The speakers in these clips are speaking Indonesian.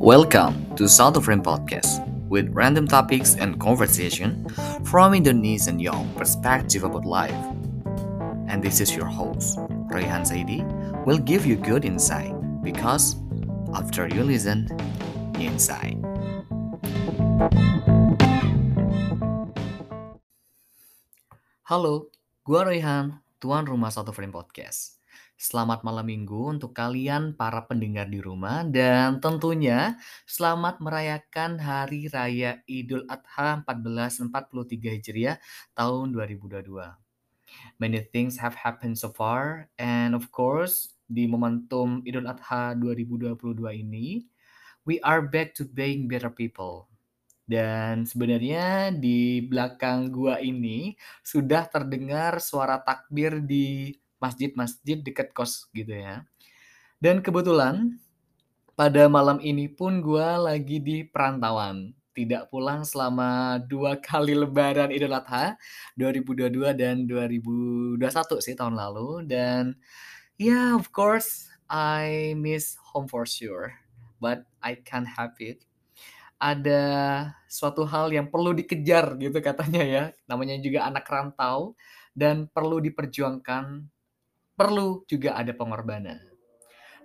Welcome to South of Rain Podcast with random topics and conversation from Indonesian young perspective about life. And this is your host, Rayhan Saidi, will give you good insight because after you listen, you insight. Halo, gua Rayhan, tuan rumah South of Rain Podcast. Selamat malam minggu untuk kalian para pendengar di rumah dan tentunya selamat merayakan Hari Raya Idul Adha 1443 Hijriah tahun 2022. Many things have happened so far and of course di momentum Idul Adha 2022 ini we are back to being better people. Dan sebenarnya di belakang gua ini sudah terdengar suara takbir di masjid-masjid dekat kos gitu ya. Dan kebetulan pada malam ini pun gue lagi di perantauan. Tidak pulang selama dua kali lebaran Idul Adha 2022 dan 2021 sih tahun lalu. Dan ya yeah, of course I miss home for sure. But I can't have it ada suatu hal yang perlu dikejar gitu katanya ya. Namanya juga anak rantau dan perlu diperjuangkan perlu juga ada pengorbanan.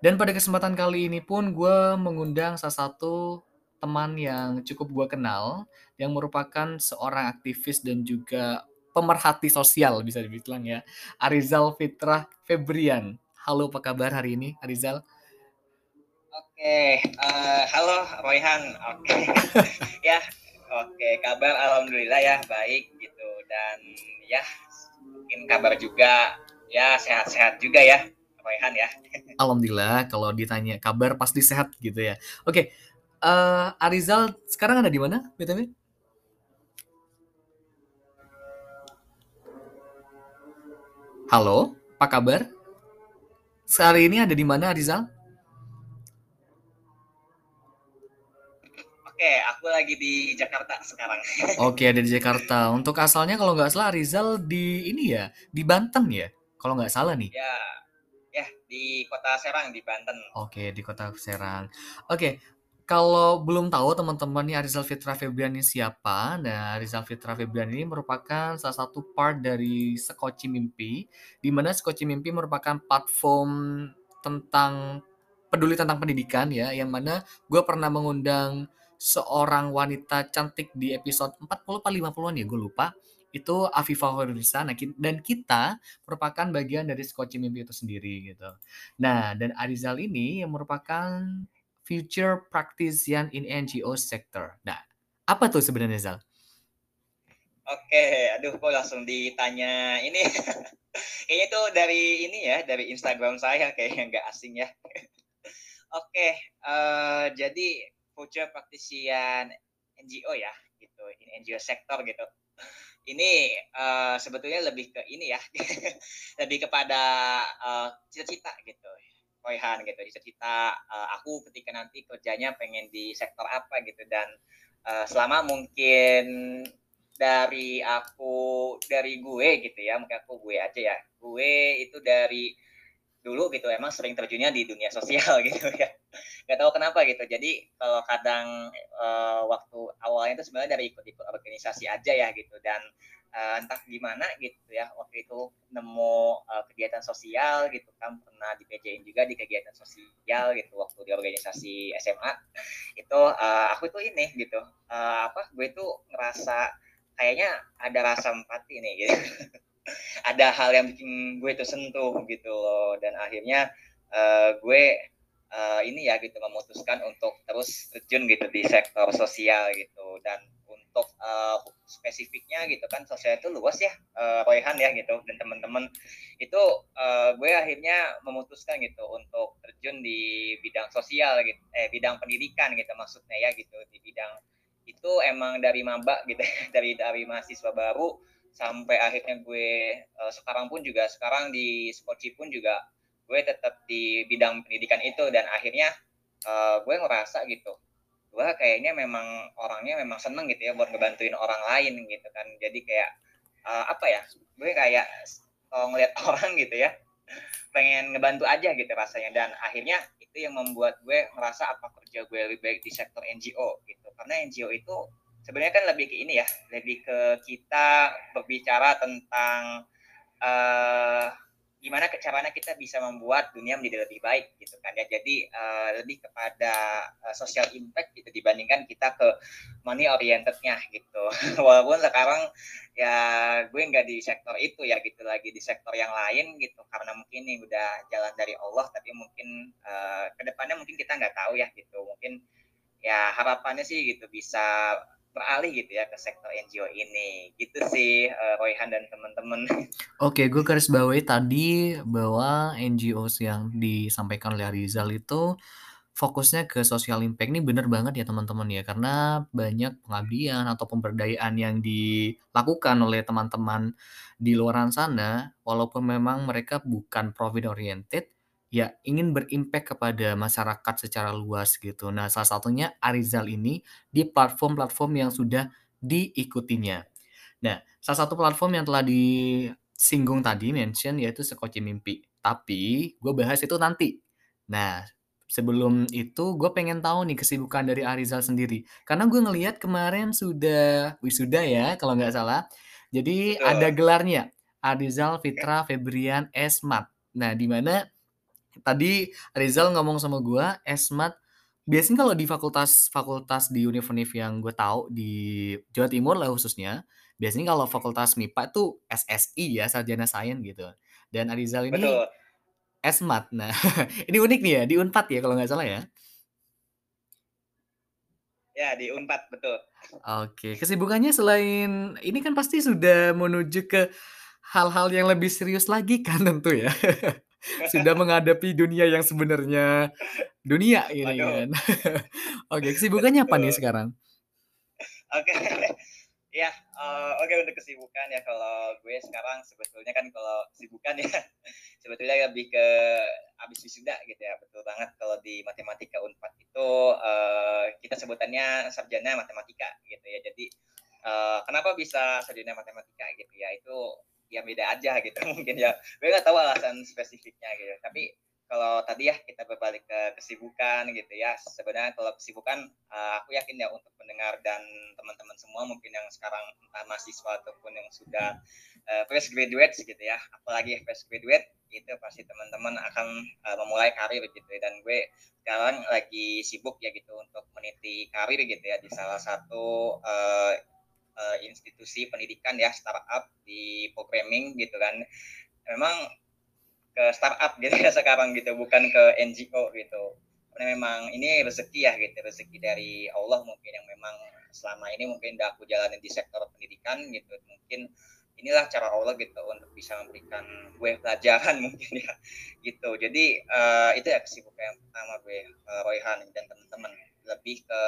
Dan pada kesempatan kali ini pun gue mengundang salah satu teman yang cukup gue kenal, yang merupakan seorang aktivis dan juga pemerhati sosial bisa dibilang ya, Arizal Fitrah Febrian. Halo, apa kabar hari ini, Arizal? Oke, uh, halo Royhan. Oke, ya, oke, kabar alhamdulillah ya baik gitu dan ya mungkin kabar juga ya sehat-sehat juga ya Raihan ya Alhamdulillah kalau ditanya kabar pasti sehat gitu ya oke uh, Arizal sekarang ada di mana btw Halo, apa kabar? Sehari ini ada di mana Arizal? Oke, aku lagi di Jakarta sekarang. Oke, ada di Jakarta. Untuk asalnya kalau nggak salah Arizal di ini ya, di Banten ya? Kalau nggak salah nih. Ya, ya di kota Serang di Banten. Oke, di kota Serang. Oke, kalau belum tahu teman-teman nih Arizal Fitra Febrian ini siapa? Nah, Arizal Fitra Febrian ini merupakan salah satu part dari Sekoci Mimpi, di mana Sekoci Mimpi merupakan platform tentang peduli tentang pendidikan ya, yang mana gue pernah mengundang seorang wanita cantik di episode 40 atau 50-an ya, gue lupa itu Afifah Hoirunisa nah, dan kita merupakan bagian dari Skoci Mimpi itu sendiri gitu. Nah, dan Arizal ini yang merupakan future practitioner in NGO sector. Nah, apa tuh sebenarnya Zal? Oke, aduh kok langsung ditanya ini. Kayaknya tuh dari ini ya, dari Instagram saya kayaknya nggak asing ya. Oke, uh, jadi future practitioner NGO ya, gitu, in NGO sector gitu ini uh, sebetulnya lebih ke ini ya lebih kepada uh, cita-cita gitu. Koihan gitu cita-cita uh, aku ketika nanti kerjanya pengen di sektor apa gitu. Dan uh, selama mungkin dari aku dari gue gitu ya mungkin aku gue aja ya. Gue itu dari dulu gitu emang sering terjunnya di dunia sosial gitu ya. Nggak tahu kenapa gitu. Jadi kalau kadang uh, waktu awalnya itu sebenarnya dari ikut-ikut organisasi aja ya gitu. Dan uh, entah gimana gitu ya waktu itu nemu uh, kegiatan sosial gitu kan pernah di PJN juga di kegiatan sosial gitu waktu di organisasi SMA itu uh, aku tuh ini gitu uh, apa gue tuh ngerasa kayaknya ada rasa empati nih gitu ada hal yang bikin gue tuh sentuh gitu loh. Dan akhirnya uh, gue uh, ini ya gitu memutuskan untuk terus terjun gitu di sektor sosial gitu. Dan untuk uh, spesifiknya gitu kan sosial itu luas ya uh, Royhan ya gitu dan teman-teman. Itu uh, gue akhirnya memutuskan gitu untuk terjun di bidang sosial gitu eh bidang pendidikan gitu maksudnya ya gitu di bidang. Itu emang dari maba gitu dari dari mahasiswa baru sampai akhirnya gue uh, sekarang pun juga sekarang di Skoci pun juga gue tetap di bidang pendidikan itu dan akhirnya uh, gue ngerasa gitu gue kayaknya memang orangnya memang seneng gitu ya buat ngebantuin orang lain gitu kan. Jadi kayak uh, apa ya gue kayak kalau ngeliat orang gitu ya pengen ngebantu aja gitu rasanya. Dan akhirnya itu yang membuat gue merasa apa kerja gue lebih baik di sektor NGO gitu. Karena NGO itu sebenarnya kan lebih ke ini ya lebih ke kita berbicara tentang uh, gimana caranya kita bisa membuat dunia menjadi lebih baik gitu kan ya. Jadi uh, lebih kepada uh, social impact gitu dibandingkan kita ke money orientednya gitu. Walaupun sekarang ya gue nggak di sektor itu ya gitu lagi di sektor yang lain gitu. Karena mungkin ini udah jalan dari Allah tapi mungkin uh, ke depannya mungkin kita nggak tahu ya gitu. Mungkin ya harapannya sih gitu bisa beralih gitu ya ke sektor NGO ini. Gitu sih uh, Royhan dan teman-teman. Oke, gue garis bawahi tadi bahwa NGOs yang disampaikan oleh Rizal itu fokusnya ke social impact. Ini bener banget ya teman-teman ya. Karena banyak pengabdian atau pemberdayaan yang dilakukan oleh teman-teman di luar sana walaupun memang mereka bukan profit oriented ya ingin berimpact kepada masyarakat secara luas gitu. Nah, salah satunya Arizal ini di platform-platform yang sudah diikutinya. Nah, salah satu platform yang telah disinggung tadi mention yaitu Sekoci Mimpi. Tapi gue bahas itu nanti. Nah, sebelum itu gue pengen tahu nih kesibukan dari Arizal sendiri. Karena gue ngelihat kemarin sudah wisuda ya kalau nggak salah. Jadi Betul. ada gelarnya Arizal Fitra Febrian Esmat. Nah, di mana tadi Rizal ngomong sama gue, Esmat biasanya kalau di fakultas-fakultas di univ-univ yang gue tahu di Jawa Timur lah khususnya, biasanya kalau fakultas MIPA itu SSI ya, sarjana sains gitu. Dan Arizal ini Betul. Esmat. Nah, ini unik nih ya, di Unpad ya kalau nggak salah ya. Ya, di Unpad, betul. Oke, kesibukannya selain ini kan pasti sudah menuju ke hal-hal yang lebih serius lagi kan tentu ya. sudah menghadapi dunia yang sebenarnya dunia ini kan. Oke, kesibukannya apa nih sekarang? Oke. Ya, uh, oke okay, untuk kesibukan ya kalau gue sekarang sebetulnya kan kalau kesibukan ya sebetulnya lebih ke habis wisuda gitu ya betul banget kalau di matematika Unpad itu uh, kita sebutannya sarjana matematika gitu ya jadi uh, kenapa bisa sarjana matematika gitu ya itu ya beda aja gitu. Mungkin ya gue nggak tahu alasan spesifiknya gitu. Tapi kalau tadi ya kita berbalik ke kesibukan gitu ya. Sebenarnya kalau kesibukan uh, aku yakin ya untuk mendengar dan teman-teman semua mungkin yang sekarang entah mahasiswa ataupun yang sudah uh, fresh graduate gitu ya. Apalagi fresh graduate itu pasti teman-teman akan uh, memulai karir gitu ya. dan gue sekarang lagi sibuk ya gitu untuk meniti karir gitu ya di salah satu uh, institusi pendidikan ya startup di programming gitu kan. Memang ke startup gitu ya sekarang gitu bukan ke NGO gitu. Karena memang ini rezeki ya gitu rezeki dari Allah mungkin yang memang selama ini mungkin udah aku jalanin di sektor pendidikan gitu. Mungkin inilah cara Allah gitu untuk bisa memberikan gue pelajaran mungkin ya gitu. Jadi uh, itu ya kesibukan yang pertama gue uh, Royhan dan teman-teman. Lebih ke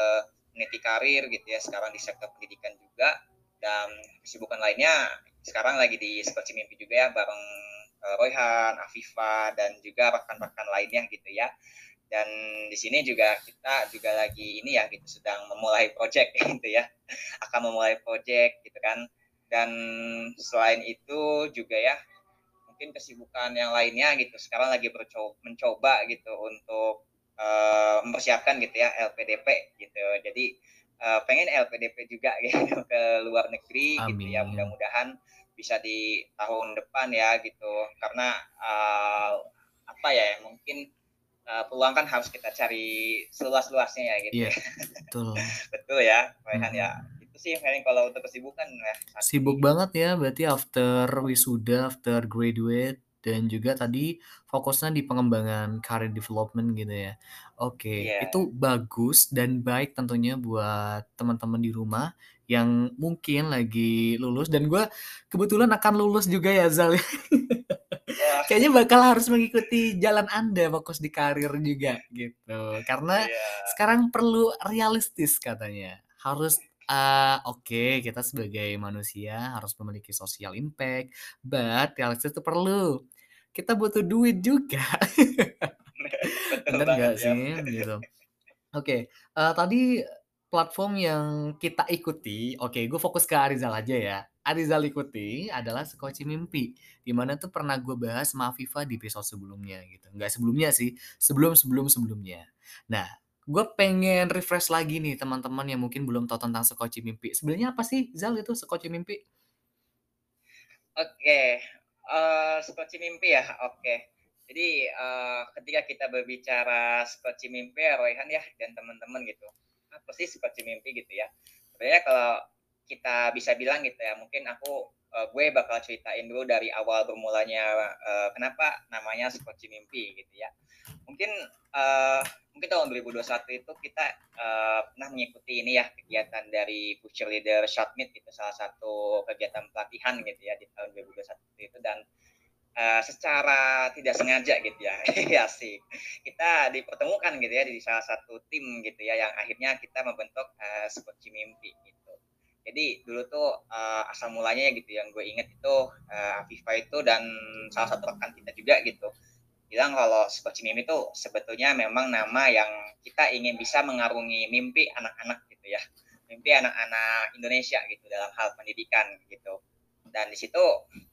meniti karir gitu ya sekarang di sektor pendidikan juga. Dan kesibukan lainnya sekarang lagi di seperti mimpi juga ya bareng uh, Royhan, Afifa dan juga rekan-rekan lainnya gitu ya. Dan di sini juga kita juga lagi ini ya gitu sedang memulai project gitu ya. Akan memulai project gitu kan. Dan selain itu juga ya mungkin kesibukan yang lainnya gitu. Sekarang lagi mencoba gitu untuk uh, mempersiapkan gitu ya LPDP gitu. Jadi uh, pengen LPDP juga gitu ke luar negeri Amin. gitu ya. Mudah-mudahan bisa di tahun depan ya gitu. Karena uh, apa ya mungkin uh, peluang kan harus kita cari seluas-luasnya ya gitu. Yeah, betul. Betul ya Raihan hmm. ya. Itu sih paling kalau untuk kesibukan ya sibuk banget ya berarti after wisuda after graduate dan juga tadi fokusnya di pengembangan career development gitu ya. Oke, yeah. itu bagus dan baik tentunya buat teman-teman di rumah yang mungkin lagi lulus dan gue kebetulan akan lulus juga ya Zal. Kayaknya bakal harus mengikuti jalan Anda fokus di karir juga gitu. Karena yeah. sekarang perlu realistis katanya. Harus uh, oke okay, kita sebagai manusia harus memiliki social impact, but realistis itu perlu kita butuh duit juga. Bener nggak ya. sih? Gitu. Oke, okay, uh, eh, tadi platform yang kita ikuti, oke, okay, gue fokus ke Arizal aja ya. Arizal ikuti adalah Sekoci Mimpi, di mana tuh pernah gue bahas sama Afifa di episode sebelumnya gitu. Nggak sebelumnya sih, sebelum-sebelum-sebelumnya. Nah, gue pengen refresh lagi nih teman-teman yang mungkin belum tahu tentang Sekoci Mimpi. Sebenarnya apa sih Zal itu Sekoci Mimpi? Oke, uh, Sekoci Mimpi ya. Oke. Jadi uh, ketika kita berbicara Sekoci Mimpi ya Royhan ya dan teman-teman gitu. Apa sih Sekoci Mimpi gitu ya? Sebenarnya kalau kita bisa bilang gitu ya mungkin aku uh, gue bakal ceritain dulu dari awal bermulanya uh, kenapa namanya Skoci Mimpi gitu ya. Mungkin uh, mungkin tahun 2021 itu kita uh, pernah mengikuti ini ya kegiatan dari Future Leader Meet itu salah satu kegiatan pelatihan gitu ya di tahun 2021 itu. Dan uh, secara tidak sengaja gitu ya ya sih. Kita dipertemukan gitu ya di salah satu tim gitu ya yang akhirnya kita membentuk uh, Skoci Mimpi gitu jadi dulu tuh uh, asal mulanya gitu yang gue inget itu uh, Afifa itu dan salah satu rekan kita juga gitu. Bilang kalau Skoci Mimpi itu sebetulnya memang nama yang kita ingin bisa mengarungi mimpi anak-anak gitu ya. Mimpi anak-anak Indonesia gitu dalam hal pendidikan gitu. Dan di situ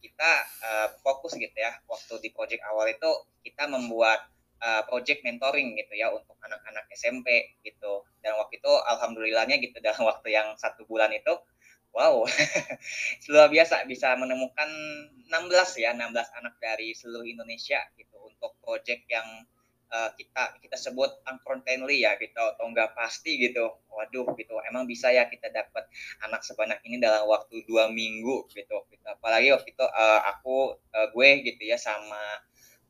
kita uh, fokus gitu ya. Waktu di project awal itu kita membuat uh, project mentoring gitu ya untuk anak-anak SMP gitu dan waktu itu alhamdulillahnya gitu dalam waktu yang satu bulan itu wow luar biasa bisa menemukan 16 ya 16 anak dari seluruh Indonesia gitu untuk project yang uh, kita kita sebut unfriendly ya gitu atau enggak pasti gitu waduh gitu emang bisa ya kita dapat anak sebanyak ini dalam waktu dua minggu gitu, gitu. apalagi waktu itu uh, aku uh, gue gitu ya sama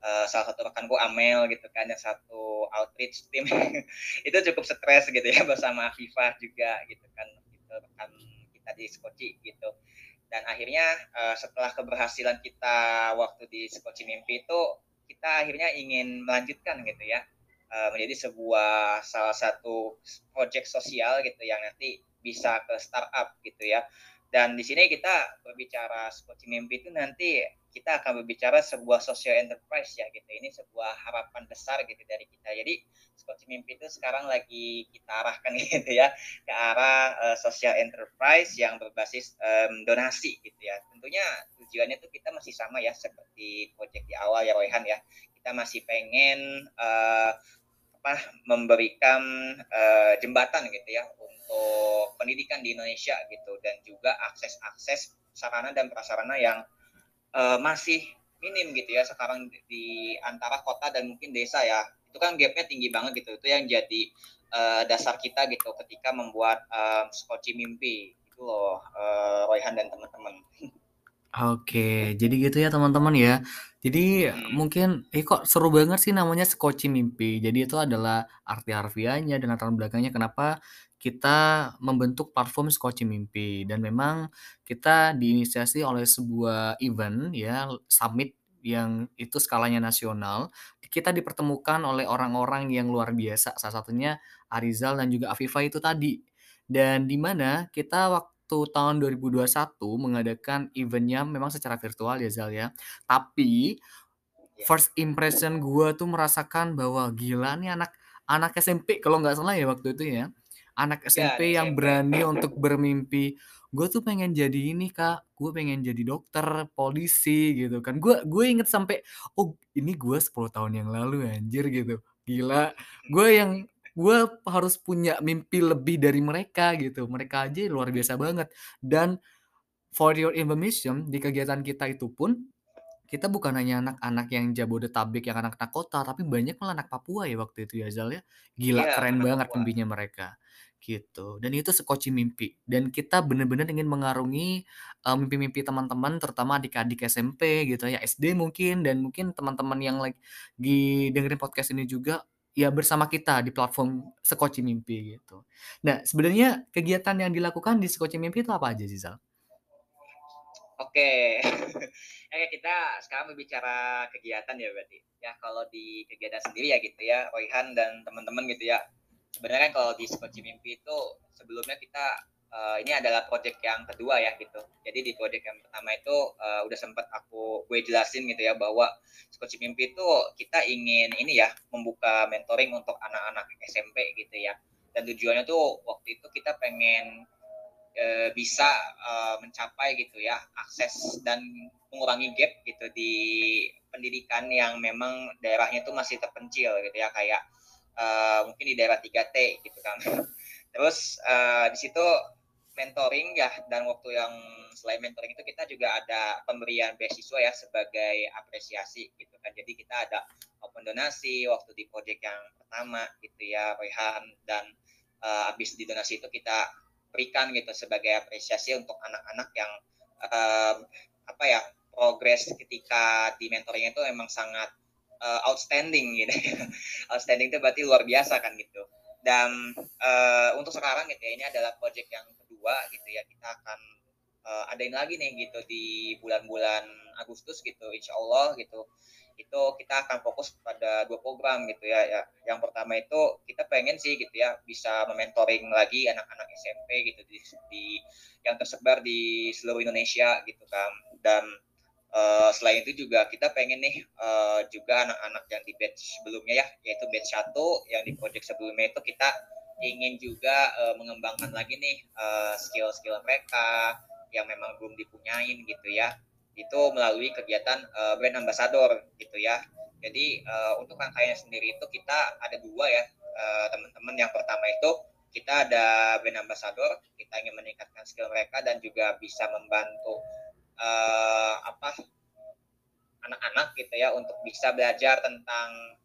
uh, salah satu rekanku Amel gitu kan yang satu outreach team. Itu cukup stres gitu ya bersama Viva juga gitu kan gitu rekan kita di Skoci gitu. Dan akhirnya uh, setelah keberhasilan kita waktu di Skoci Mimpi itu kita akhirnya ingin melanjutkan gitu ya uh, menjadi sebuah salah satu project sosial gitu yang nanti bisa ke startup gitu ya dan di sini kita berbicara seperti mimpi itu nanti kita akan berbicara sebuah social enterprise ya gitu. Ini sebuah harapan besar gitu dari kita. Jadi seperti mimpi itu sekarang lagi kita arahkan gitu ya ke arah uh, social enterprise yang berbasis um, donasi gitu ya. Tentunya tujuannya itu kita masih sama ya seperti project di awal ya Royhan ya. Kita masih pengen uh, apa memberikan uh, jembatan gitu ya untuk pendidikan di Indonesia gitu dan juga akses-akses sarana dan prasarana yang uh, masih minim gitu ya sekarang di antara kota dan mungkin desa ya itu kan gapnya tinggi banget gitu itu yang jadi uh, dasar kita gitu ketika membuat uh, skoci mimpi itu loh uh, Royhan dan teman-teman Oke, jadi gitu ya teman-teman ya. Jadi hmm. mungkin, eh kok seru banget sih namanya Skoci Mimpi. Jadi itu adalah arti harfiahnya dan latar belakangnya kenapa kita membentuk platform Skoci Mimpi. Dan memang kita diinisiasi oleh sebuah event ya, summit yang itu skalanya nasional. Kita dipertemukan oleh orang-orang yang luar biasa. Salah satunya Arizal dan juga Afifa itu tadi. Dan di mana kita waktu tahun 2021 mengadakan eventnya memang secara virtual ya Zal ya. Tapi iya. first impression gue tuh merasakan bahwa gila nih anak anak SMP kalau nggak salah ya waktu itu ya. Anak SMP ya, yang SMP. berani untuk bermimpi. Gue tuh pengen jadi ini kak, gue pengen jadi dokter, polisi gitu kan. Gue gue inget sampai, oh ini gue 10 tahun yang lalu anjir gitu. Gila, gue yang gue harus punya mimpi lebih dari mereka gitu mereka aja luar biasa banget dan for your information di kegiatan kita itu pun kita bukan hanya anak-anak yang Jabodetabek yang anak-anak kota tapi banyak malah anak Papua ya waktu itu ya Zal ya gila yeah, keren banget Papua. mimpinya mereka gitu dan itu sekoci mimpi dan kita benar-benar ingin mengarungi uh, mimpi-mimpi teman-teman terutama adik-adik SMP gitu ya SD mungkin dan mungkin teman-teman yang lagi dengerin podcast ini juga ya bersama kita di platform Sekoci Mimpi gitu. Nah, sebenarnya kegiatan yang dilakukan di Sekoci Mimpi itu apa aja sih? Oke. Oke, kita sekarang berbicara kegiatan ya berarti. Ya, kalau di kegiatan sendiri ya gitu ya, Royhan dan teman-teman gitu ya. Sebenarnya kalau di Sekoci Mimpi itu sebelumnya kita uh, ini adalah project yang kedua ya gitu. Jadi di project yang pertama itu uh, udah sempat aku gue jelasin gitu ya bahwa Coach Mimpi itu kita ingin ini ya membuka mentoring untuk anak-anak SMP gitu ya. Dan tujuannya tuh waktu itu kita pengen uh, bisa uh, mencapai gitu ya akses dan mengurangi gap gitu di pendidikan yang memang daerahnya itu masih terpencil gitu ya kayak uh, mungkin di daerah 3T gitu kan. Terus uh, di situ mentoring ya dan waktu yang selain mentoring itu kita juga ada pemberian beasiswa ya sebagai apresiasi gitu kan. Jadi kita ada open donasi waktu di project yang pertama gitu ya Rehan dan uh, habis di donasi itu kita berikan gitu sebagai apresiasi untuk anak-anak yang uh, apa ya progres ketika di mentoring itu memang sangat uh, outstanding gitu outstanding itu berarti luar biasa kan gitu dan uh, untuk sekarang gitu ya ini adalah project yang kedua gitu ya kita akan uh, adain lagi nih gitu di bulan-bulan Agustus gitu Insya Allah gitu itu kita akan fokus pada dua program gitu ya, ya. Yang pertama itu kita pengen sih gitu ya bisa mementoring lagi anak-anak SMP gitu di, di yang tersebar di seluruh Indonesia gitu kan. Dan uh, selain itu juga kita pengen nih uh, juga anak-anak yang di batch sebelumnya ya, yaitu batch satu yang di project sebelumnya itu kita ingin juga uh, mengembangkan lagi nih skill-skill uh, mereka yang memang belum dipunyain gitu ya itu melalui kegiatan uh, brand ambassador gitu ya. Jadi uh, untuk rangkaiannya sendiri itu kita ada dua ya uh, teman-teman. Yang pertama itu kita ada brand ambassador, kita ingin meningkatkan skill mereka dan juga bisa membantu uh, apa anak-anak gitu ya untuk bisa belajar tentang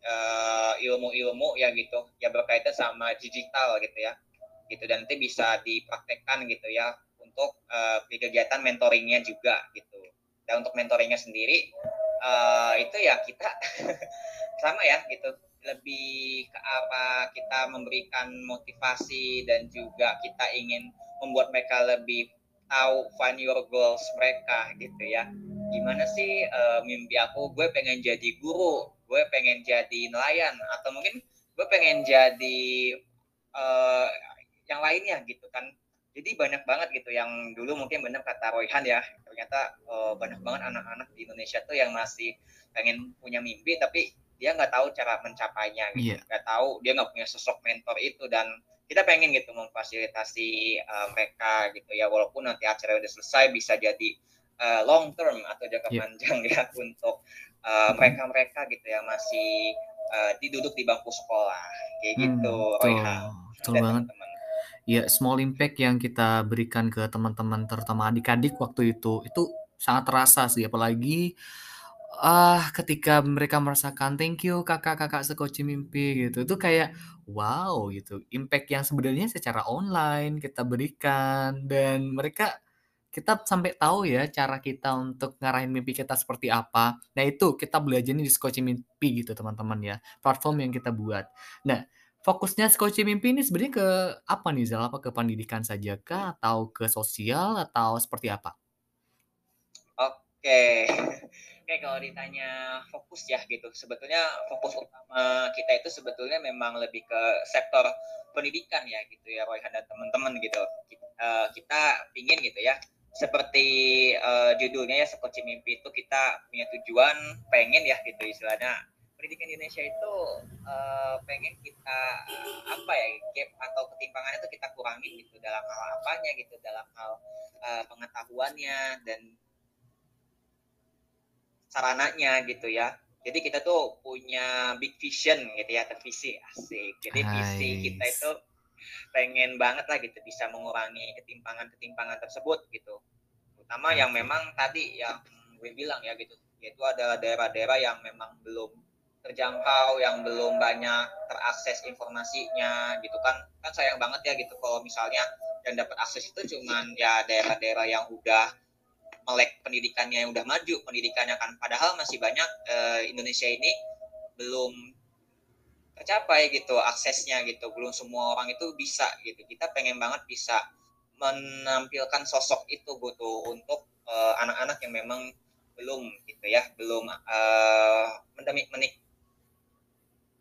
ilmu-ilmu uh, ya gitu ya berkaitan sama digital gitu ya. Gitu dan nanti bisa dipraktekkan gitu ya untuk uh, kegiatan mentoringnya juga gitu. Dan untuk mentoringnya sendiri uh, itu ya kita sama ya gitu lebih ke apa kita memberikan motivasi dan juga kita ingin membuat mereka lebih tahu find your goals mereka gitu ya. Gimana sih uh, mimpi aku? Gue pengen jadi guru gue pengen jadi nelayan atau mungkin gue pengen jadi uh, yang lainnya gitu kan. Jadi banyak banget gitu yang dulu mungkin benar kata Royhan ya ternyata uh, banyak banget anak-anak di Indonesia tuh yang masih pengen punya mimpi tapi dia nggak tahu cara mencapainya gitu. Yeah. nggak tahu dia nggak punya sosok mentor itu dan kita pengen gitu memfasilitasi uh, mereka gitu ya walaupun nanti acara udah selesai bisa jadi uh, long term atau jangka yeah. panjang ya untuk mereka-mereka uh, gitu ya masih uh, diduduk di bangku sekolah. Kayak hmm, gitu betul. Banget. teman -teman ya small impact yang kita berikan ke teman-teman terutama adik-adik waktu itu, itu sangat terasa sih. Apalagi, ah, ketika mereka merasakan, "Thank you Kakak-kakak sekoci mimpi," gitu. Itu kayak, wow gitu, impact yang sebenarnya secara online kita berikan dan mereka kita sampai tahu ya cara kita untuk ngarahin mimpi kita seperti apa. Nah itu kita belajarnya di Sekoci Mimpi gitu teman-teman ya, platform yang kita buat. Nah Fokusnya Skoci Mimpi ini sebenarnya ke apa nih Zal? Apa ke pendidikan saja kah? Atau ke sosial? Atau seperti apa? Oke. Oke, kalau ditanya fokus ya gitu, sebetulnya fokus utama kita itu sebetulnya memang lebih ke sektor pendidikan ya gitu ya Roy dan teman-teman gitu. Uh, kita pingin gitu ya, seperti uh, judulnya ya Sekoci Mimpi itu kita punya tujuan pengen ya gitu istilahnya pendidikan Indonesia itu uh, pengen kita apa ya gap atau ketimpangan itu kita kurangi gitu dalam hal apanya gitu dalam hal uh, pengetahuannya dan sarananya gitu ya. Jadi kita tuh punya big vision gitu ya visi asik. Jadi visi kita itu pengen banget lah gitu bisa mengurangi ketimpangan-ketimpangan tersebut gitu. Terutama yang memang tadi yang gue bilang ya gitu yaitu ada daerah-daerah yang memang belum terjangkau yang belum banyak terakses informasinya gitu kan. Kan sayang banget ya gitu kalau misalnya yang dapat akses itu cuman ya daerah-daerah yang udah melek pendidikannya yang udah maju pendidikannya kan. Padahal masih banyak eh, Indonesia ini belum tercapai gitu aksesnya gitu. Belum semua orang itu bisa gitu. Kita pengen banget bisa menampilkan sosok itu gitu untuk eh, anak-anak yang memang belum gitu ya belum uh, menik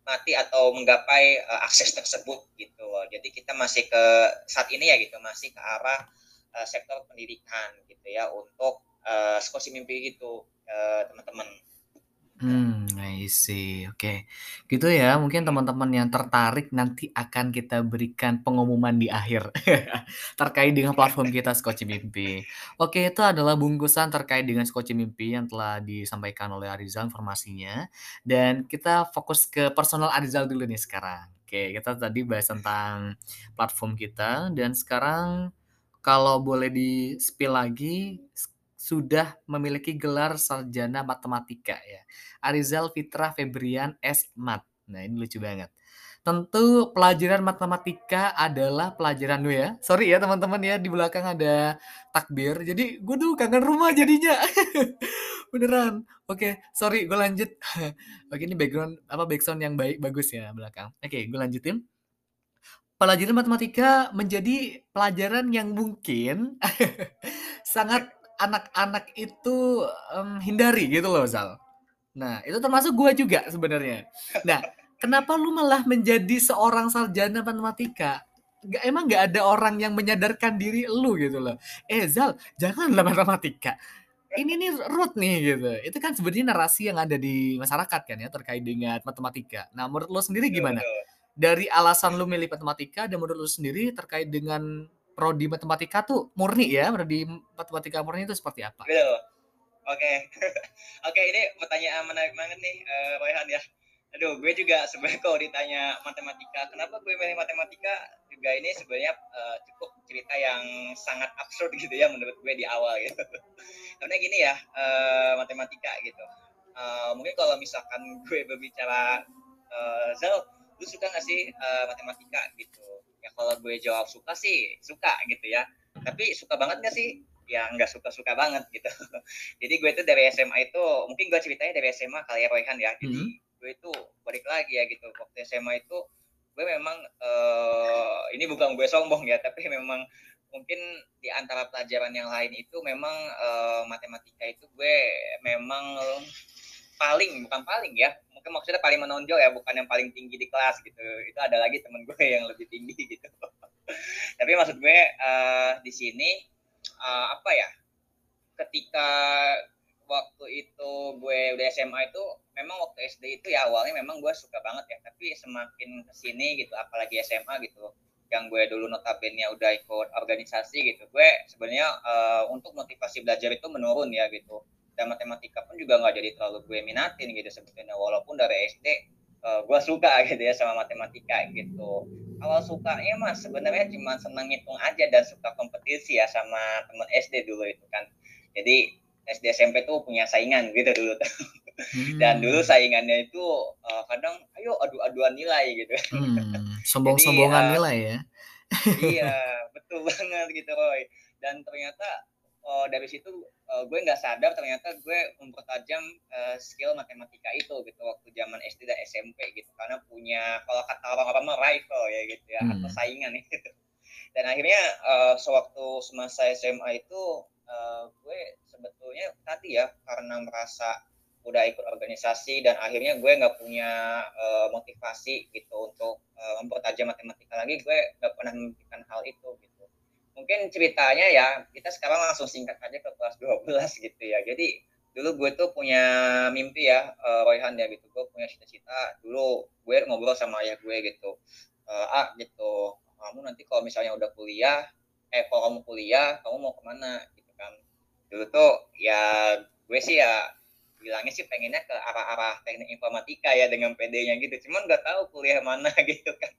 mati atau menggapai uh, akses tersebut gitu. Jadi kita masih ke saat ini ya gitu masih ke arah uh, sektor pendidikan gitu ya untuk uh, skosi mimpi gitu teman-teman. Hmm, I see, oke. Gitu ya, mungkin teman-teman yang tertarik nanti akan kita berikan pengumuman di akhir, terkait dengan platform kita Skoci Mimpi. Oke, itu adalah bungkusan terkait dengan Skoci Mimpi yang telah disampaikan oleh Arizal informasinya, dan kita fokus ke personal Arizal dulu nih sekarang. Oke, kita tadi bahas tentang platform kita dan sekarang kalau boleh di-spill lagi, s sudah memiliki gelar sarjana matematika ya. Arizal Fitra Febrian, S.Mat. Nah, ini lucu banget. Tentu pelajaran matematika adalah pelajaran lu ya, sorry ya teman-teman ya, di belakang ada takbir, jadi gue tuh kangen rumah jadinya. Beneran. Oke, sorry gue lanjut. Oke, ini background apa, backsound yang baik bagus ya belakang. Oke, gue lanjutin. Pelajaran matematika menjadi pelajaran yang mungkin sangat anak-anak itu, mmm, hindari gitu loh, Zal. Nah, itu termasuk gua juga sebenarnya. Nah, kenapa lu malah menjadi seorang sarjana matematika? Nggak emang nggak ada orang yang menyadarkan diri lu gitu loh, "Eh, Zal, janganlah matematika, ini nih root nih," gitu. Itu kan sebenarnya narasi yang ada di masyarakat kan ya terkait dengan matematika. Nah, menurut lu sendiri gimana? Dari alasan lu milih matematika dan menurut lu sendiri terkait dengan prodi matematika tuh murni ya, prodi matematika murni itu seperti apa? Oke. Oke, ini pertanyaan menarik banget nih, eee, Rayhan ya. Aduh, gue juga sebenarnya kalau ditanya matematika, kenapa gue milih matematika, juga ini sebenarnya, eee, cukup cerita yang sangat absurd gitu ya menurut gue di awal gitu. Karena gini ya, eee, matematika gitu, eee, mungkin kalau misalkan gue berbicara, eee, "Zal, lu suka nggak sih, eee, matematika?" Gitu. Ya kalau gue jawab suka sih, suka gitu ya. Tapi suka banget nggak sih? Ya nggak suka-suka banget gitu. Jadi gue itu dari SMA itu mungkin gue ceritanya dari SMA kali ya, Rayhan ya. Jadi Mhm. gue itu balik lagi ya gitu, waktu SMA itu gue memang, eee, ini bukan gue sombong ya, tapi memang mungkin di antara pelajaran yang lain itu memang, eee, matematika itu gue memang paling bukan paling ya, mungkin maksudnya paling menonjol ya, bukan yang paling tinggi di kelas gitu. Itu ada lagi temen gue yang lebih tinggi gitu. Tapi maksud gue, eee, di sini, eee, apa ya, ketika waktu itu gue udah SMA itu, memang waktu SD itu ya awalnya memang gue suka banget ya, tapi semakin ke sini gitu, apalagi SMA gitu, yang gue dulu notabene udah ikut organisasi gitu, gue sebenarnya, eee, untuk motivasi belajar itu menurun ya gitu. Dan matematika pun juga nggak jadi terlalu gue minatin gitu sebetulnya, walaupun dari SD, eee, gue suka gitu ya sama matematika gitu. Awal sukanya mah sebenarnya cuma senang ngitung aja dan suka kompetisi ya sama temen SD dulu itu kan. Jadi SD, SMP tuh punya saingan gitu dulu tuh. Dan dulu saingannya itu, eee, kadang, "Ayo adu-aduan nilai," gitu. Jadi, sombong-sombongan eee nilai ya? iya, betul banget gitu, Roy. Dan ternyata, eee, dari situ, eee, gue nggak sadar ternyata gue mempertajam, eee, skill matematika itu gitu, waktu zaman SD dan SMP gitu. Karena punya kalau kata orang-orang mah rival ya gitu ya, atau Mmm. saingan gitu. Dan akhirnya, eee, sewaktu semasa SMA itu, eee, gue sebetulnya tadi ya, karena merasa udah ikut organisasi dan akhirnya gue nggak punya, eee, motivasi gitu untuk, eee, mempertajam matematika lagi, gue nggak pernah memikirkan hal itu gitu. Mungkin ceritanya ya, kita sekarang langsung singkat aja ke kelas 12 gitu ya. Jadi dulu gue tuh punya mimpi ya, eee, Rayhan ya gitu, gue punya cita-cita dulu gue ngobrol sama ayah gue gitu, eee, "Ah," gitu, "kamu nanti kalau misalnya udah kuliah eh, kalau kamu kuliah, kamu mau ke mana?" Gitu kan. Dulu tuh ya gue sih ya bilangnya sih pengennya ke arah-arah teknik informatika ya dengan pedenya gitu, cuman nggak tahu kuliah mana gitu kan.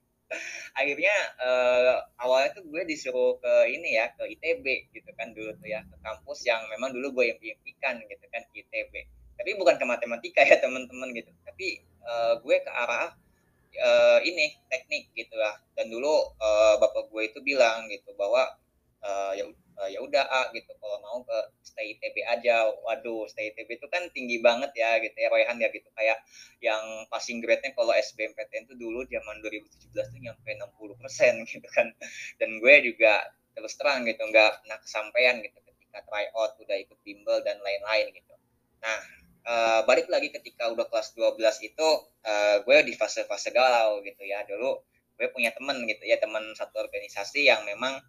Akhirnya, eee, awalnya tuh gue disuruh ke ini ya, ke ITB gitu kan dulu tuh ya, ke kampus yang memang dulu gue impi-impikan gitu kan, ITB. Tapi bukan ke matematika ya teman-teman gitu, tapi, eee, gue ke arah, eee, ini, teknik gitu lah. Dan dulu, eee, bapak gue itu bilang gitu bahwa, eee, ya "Ya udah, A," gitu, "kalau mau ke stay ITB aja." Waduh, stay ITB itu kan tinggi banget ya gitu ya, Rayhan ya gitu, kayak yang passing grade-nya kalau SBMPTN tuh dulu zaman 2017 tuh nyampe 60% gitu kan. Dan gue juga terus terang gitu, nggak pernah kesampaian gitu ketika tryout, udah ikut bimbel dan lain-lain gitu. Nah, eee, balik lagi ketika udah kelas 12 itu, eee, gue di fase-fase galau gitu ya. Dulu gue punya temen gitu ya, temen satu organisasi yang memang,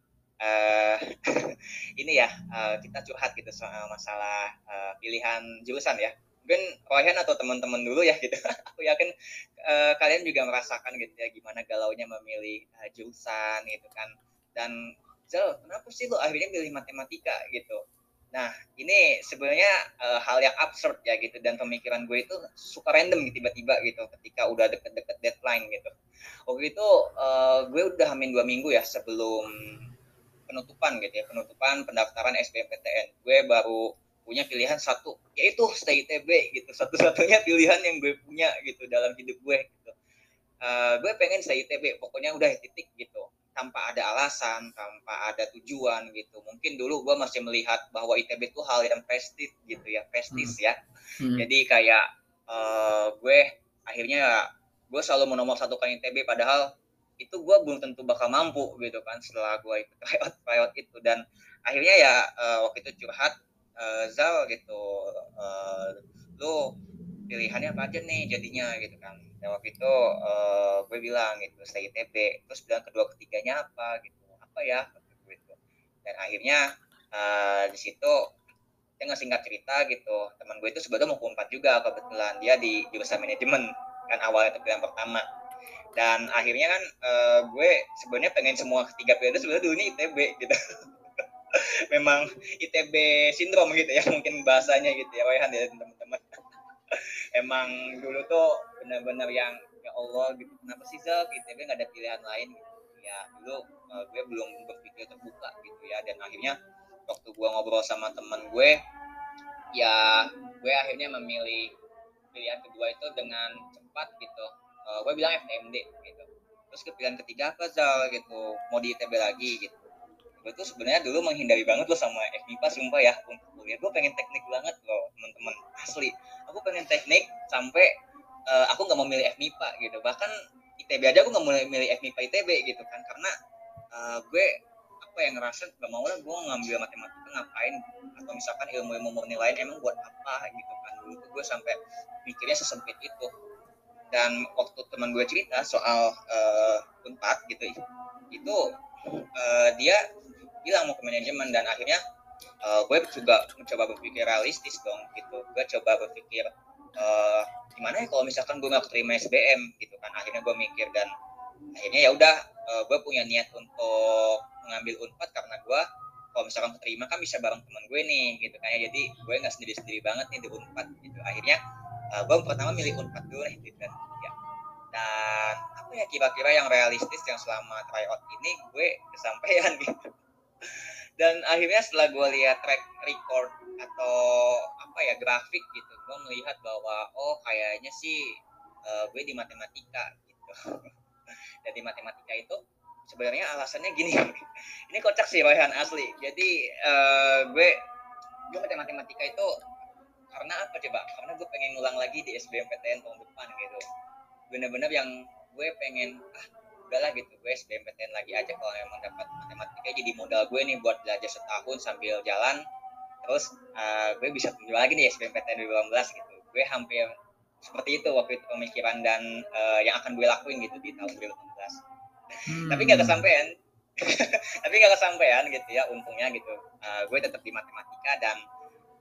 eee, ini ya, eee, kita curhat gitu soal masalah, eee, pilihan jurusan ya. mungkin Royan atau teman-teman dulu ya gitu. Aku yakin uh, kalian juga merasakan gitu ya gimana galaunya memilih uh, jurusan gitu kan. Dan Zel kenapa sih lo akhirnya pilih matematika gitu? Nah ini sebenarnya uh, hal yang absurd ya gitu. Dan pemikiran gue itu suka random gitu tiba-tiba gitu ketika udah deket-deket deadline gitu. Waktu itu uh, gue udah hamin dua minggu ya sebelum penutupan gitu ya penutupan pendaftaran SBMPTN gue baru punya pilihan satu yaitu stay ITB gitu. Satu-satunya pilihan yang gue punya gitu dalam hidup gue gitu. Uh, gue pengen stay ITB pokoknya udah titik gitu. Tanpa ada alasan tanpa ada tujuan gitu. Mungkin dulu gue masih melihat bahwa ITB itu hal yang prestis gitu ya prestis hmm. ya. Hmm. jadi kayak uh, gue akhirnya gue selalu menomor satu kan ITB padahal itu gue belum tentu bakal mampu gitu kan setelah gue ikut tryout tryout itu. Dan akhirnya ya uh, waktu itu curhat uh, Zal gitu uh, lu pilihannya apa aja nih jadinya? gitu kan. Dan waktu itu uh, gue bilang gitu saya ITB terus bilang kedua ketiganya apa gitu apa ya? Gitu. Dan akhirnya uh, di situ saya nggak singkat cerita gitu teman gue itu sebetulnya mau empat juga kebetulan dia di jurusan manajemen. Kan awalnya itu pilihan pertama dan akhirnya kan uh, gue sebenarnya pengen semua ketiga itu sebenarnya dulu ini ITB gitu. Memang ITB sindrom gitu ya mungkin bahasanya gitu ya Wayhan ya teman-teman. Emang dulu tuh benar-benar yang ya Allah gitu kenapa sih Zal ITB nggak ada pilihan lain gitu. Ya dulu uh, gue belum berpikir terbuka gitu ya. Dan akhirnya waktu gue ngobrol sama teman gue ya gue akhirnya memilih pilihan kedua itu dengan cepat gitu uh, gue bilang FMD gitu. Terus pilihan ketiga apa Zal gitu. Mau di ITB lagi gitu. Gue tuh sebenarnya dulu menghindari banget loh sama FMIPA sumpah ya. Untuk kuliah gue pengen teknik banget loh teman-teman asli. Aku pengen teknik sampai uh, aku nggak mau milih FMIPA gitu. Bahkan ITB aja aku nggak mau milih FMIPA ITB gitu kan. Karena uh, gue apa yang ngerasa gak mau lah gue ngambil matematika ngapain. Atau misalkan ilmu-ilmu murni lain emang buat apa gitu kan. Dulu tuh gue sampai mikirnya sesempit itu dan waktu teman gue cerita soal uh, unpad gitu itu uh, dia bilang mau ke manajemen dan akhirnya uh, gue juga mencoba berpikir realistis dong gitu. Gue coba berpikir uh, gimana ya kalau misalkan gue nggak terima SBM gitu kan. Akhirnya gue mikir dan akhirnya ya udah uh, gue punya niat untuk mengambil unpad karena gue kalau misalkan terima kan bisa bareng teman gue nih gitu kan ya. Jadi gue nggak sendiri sendiri banget nih di unpad gitu. Akhirnya uh, gue pertama milih unpad dulu nih gitu kan. Ya. Dan apa ya kira-kira yang realistis yang selama tryout ini gue kesampaian gitu. Dan akhirnya setelah gue lihat track record atau apa ya grafik gitu gue melihat bahwa oh kayaknya sih uh, gue di matematika gitu. Dan matematika itu sebenarnya alasannya gini ini kocak sih Royhan asli. Jadi uh, gue gue matematika itu karena apa coba? Karena gue pengen ngulang lagi di SBMPTN tahun depan gitu. Bener-bener yang gue pengen ah udahlah gitu. Gue SBMPTN lagi aja kalau emang dapat matematika. Jadi modal gue nih buat belajar setahun sambil jalan. Terus uh, gue bisa tunjuk lagi nih SBMPTN 2018 gitu. Gue hampir seperti itu waktu itu pemikiran dan uh, yang akan gue lakuin gitu di tahun 2018 hmm. tapi gak kesampaian. Tapi gak kesampaian gitu ya untungnya gitu. Uh, gue tetap di matematika dan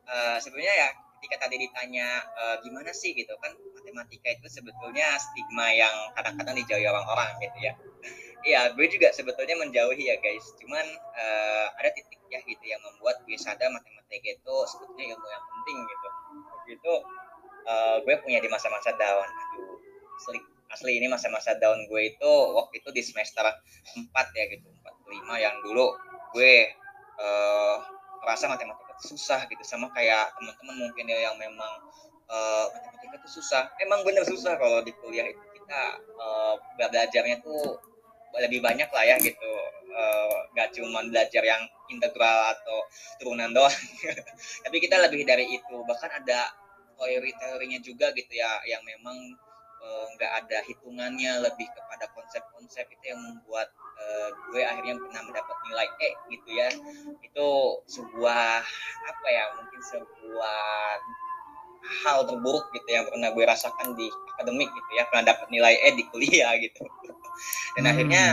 uh, sebenarnya ya ketika tadi ditanya e, gimana sih gitu kan matematika itu sebetulnya stigma yang kadang-kadang dijauhi orang-orang gitu ya Iya, gue juga sebetulnya menjauhi ya guys. Cuman uh, ada titik ya gitu yang membuat gue sadar matematika itu sebetulnya ilmu yang penting gitu. Begitu uh, gue punya di masa-masa down. Aduh, asli, asli ini masa-masa down gue itu waktu itu di semester 4 ya gitu, 4 5 yang dulu gue uh, merasa matematika susah gitu sama kayak teman-teman mungkin ya yang memang uh, matematika itu susah. Emang bener susah kalau di kuliah itu kita uh, belajarnya tuh lebih banyak lah ya gitu. Uh, gak cuma belajar yang integral atau turunan doang. Tapi kita lebih dari itu. Bahkan ada teori-teorinya juga gitu ya yang memang nggak uh, ada hitungannya lebih kepada konsep-konsep itu yang membuat uh, gue akhirnya pernah mendapat nilai E gitu ya. Itu sebuah apa ya mungkin sebuah hal terburuk gitu yang pernah gue rasakan di akademik gitu ya. Pernah dapat nilai E di kuliah gitu. Dan hmm. akhirnya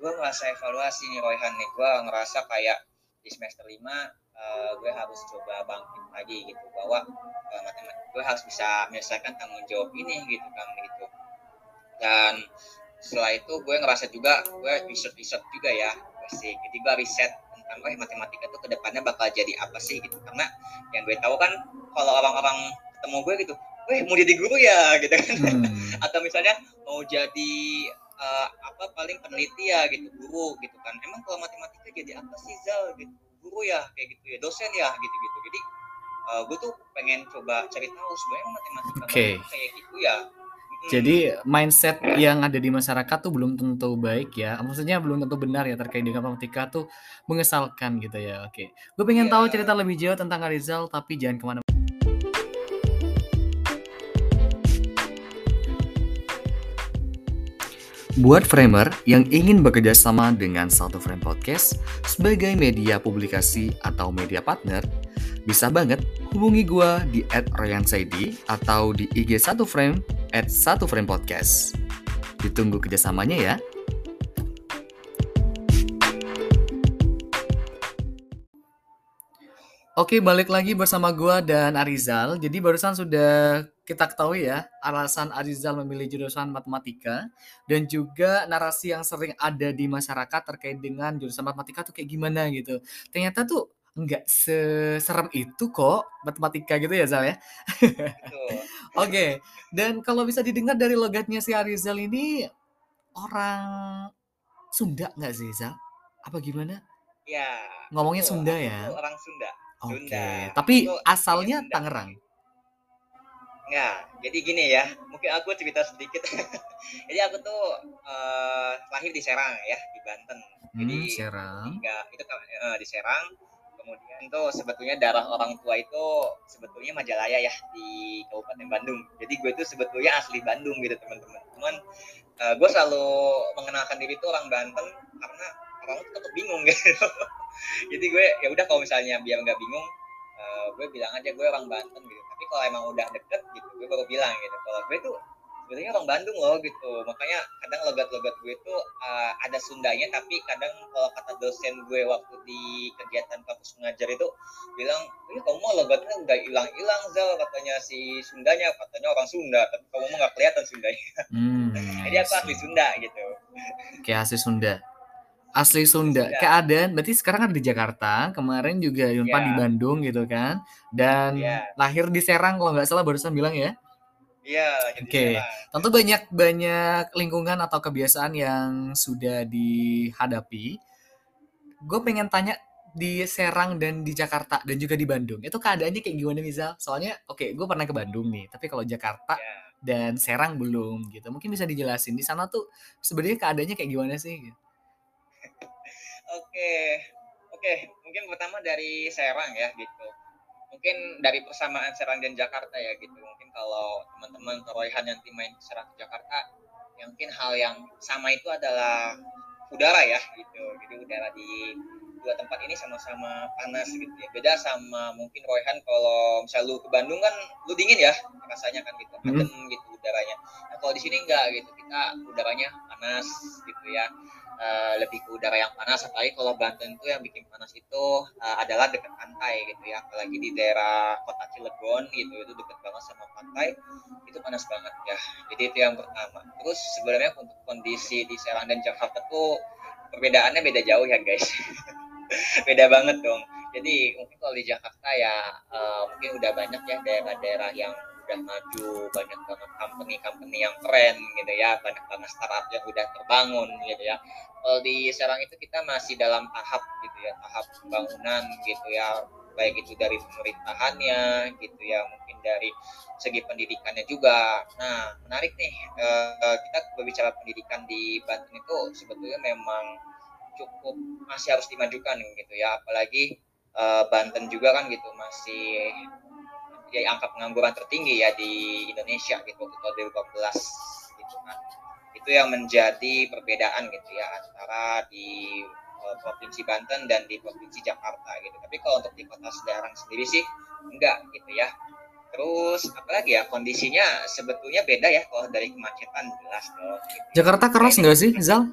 gue merasa evaluasi nih Royhan nih. Gue ngerasa kayak di semester 5 uh, uh, gue harus coba bangkit lagi gitu. Bahwa uh, matematika gue harus bisa menyelesaikan tanggung jawab ini gitu kan gitu. Dan setelah itu gue ngerasa juga gue riset riset juga ya sih. Jadi gue riset tentang oh matematika tuh ke depannya bakal jadi apa sih? Gitu. Karena yang gue tahu kan kalau orang-orang ketemu gue gitu weh mau jadi guru ya? Gitu kan. Hmm. atau misalnya mau jadi uh, apa paling peneliti ya gitu guru gitu kan. Emang kalau matematika jadi apa sih Zal? Gitu. Guru ya kayak gitu ya dosen ya gitu gitu jadi uh, eh, gue tuh pengen coba cari tahu sebenarnya matematika okay. kayak gitu ya jadi mindset yang ada di masyarakat tuh belum tentu baik ya. Maksudnya belum tentu benar ya terkait dengan matematika tuh mengesalkan gitu ya. Oke. Gue pengen yeah. tahu cerita lebih jauh tentang Arizal tapi jangan ke mana Buat framer yang ingin bekerja sama dengan Satu Frame Podcast sebagai media publikasi atau media partner, bisa banget hubungi gue di @royansaidi atau di IG Satu Frame at Satu Frame Podcast. Ditunggu kerjasamanya ya. Oke, balik lagi bersama gue dan Arizal. Jadi barusan sudah kita ketahui ya, alasan Arizal memilih jurusan matematika dan juga narasi yang sering ada di masyarakat terkait dengan jurusan matematika tuh kayak gimana gitu. Ternyata tuh nggak seserem itu kok matematika gitu ya Zal ya. Oke, okay. dan kalau bisa didengar dari logatnya si Arizal ini orang Sunda nggak sih Zal? Apa gimana? Ya. Ngomongnya Sunda ya. Orang Sunda. Oke. Okay. Tapi itu asalnya Tangerang. Ya, jadi gini ya. Mungkin aku cerita sedikit. jadi aku tuh uh, lahir di Serang ya, di Banten. Jadi hmm, Serang. Enggak, itu uh, di Serang. Kemudian tuh sebetulnya darah orang tua itu sebetulnya Majalaya ya di Kabupaten Bandung. Jadi gue tuh sebetulnya asli Bandung gitu teman-teman. Cuman uh, gue selalu mengenalkan diri tuh orang Banten karena orang tuh tetap bingung gitu jadi gue ya udah kalau misalnya biar nggak bingung uh, gue bilang aja gue orang Banten gitu tapi kalau emang udah deket gitu gue baru bilang gitu kalau gue tuh sebenarnya orang Bandung loh gitu makanya kadang logat-logat gue tuh uh, ada Sundanya tapi kadang kalau kata dosen gue waktu di kegiatan kampus mengajar itu bilang ini kamu mau logatnya udah hilang-hilang Zal katanya si Sundanya katanya orang Sunda tapi kamu mah nggak kelihatan Sundanya hmm, jadi aku asli Sunda gitu kayak asli Sunda Asli Sunda. Ya. Keadaan berarti sekarang ada di Jakarta, kemarin juga Yunpan ya. di Bandung gitu kan. Dan ya. lahir di Serang kalau nggak salah barusan bilang ya. Iya, Oke. Okay. Tentu banyak banyak lingkungan atau kebiasaan yang sudah dihadapi. Gue pengen tanya di Serang dan di Jakarta dan juga di Bandung. Itu keadaannya kayak gimana misal? Soalnya oke, okay, gue pernah ke Bandung nih, tapi kalau Jakarta ya. dan Serang belum gitu. Mungkin bisa dijelasin di sana tuh sebenarnya keadaannya kayak gimana sih? Gitu. Oke, oke. Mungkin pertama dari Serang ya gitu. Mungkin dari persamaan Serang dan Jakarta ya gitu. Mungkin kalau teman-teman Royhan nanti main ke Serang Jakarta, ya mungkin hal yang sama itu adalah udara ya gitu. Jadi udara di dua tempat ini sama-sama panas gitu ya. Beda sama mungkin Royhan kalau misal lu ke Bandung kan lu dingin ya rasanya kan gitu. Adem hmm. gitu udaranya. Nah, kalau di sini enggak gitu. Kita udaranya panas gitu ya uh, lebih ke udara yang panas apalagi kalau Banten itu yang bikin panas itu uh, adalah dekat pantai gitu ya apalagi di daerah kota Cilegon gitu itu dekat banget sama pantai itu panas banget ya jadi itu yang pertama terus sebenarnya untuk kondisi di Serang dan Jakarta tuh perbedaannya beda jauh ya guys beda banget dong. Jadi mungkin kalau di Jakarta ya uh, mungkin udah banyak ya daerah-daerah yang udah maju banyak banget company-company yang keren gitu ya banyak banget startup yang udah terbangun gitu ya. Kalau di Serang itu kita masih dalam tahap gitu ya tahap pembangunan gitu ya. Baik itu dari pemerintahannya gitu ya mungkin dari segi pendidikannya juga. Nah menarik nih eh, kita berbicara pendidikan di Banten itu sebetulnya memang cukup masih harus dimajukan gitu ya. Apalagi eh, Banten juga kan gitu masih ya angka pengangguran tertinggi ya di Indonesia gitu tahun 2015 gitu kan. Itu yang menjadi perbedaan gitu ya antara di uh, provinsi Banten dan di provinsi Jakarta gitu. Tapi kalau untuk di kota Semarang sendiri sih enggak gitu ya. Terus apalagi ya kondisinya sebetulnya beda ya kalau dari kemacetan jelas dong. Gitu. Jakarta keras enggak sih Zal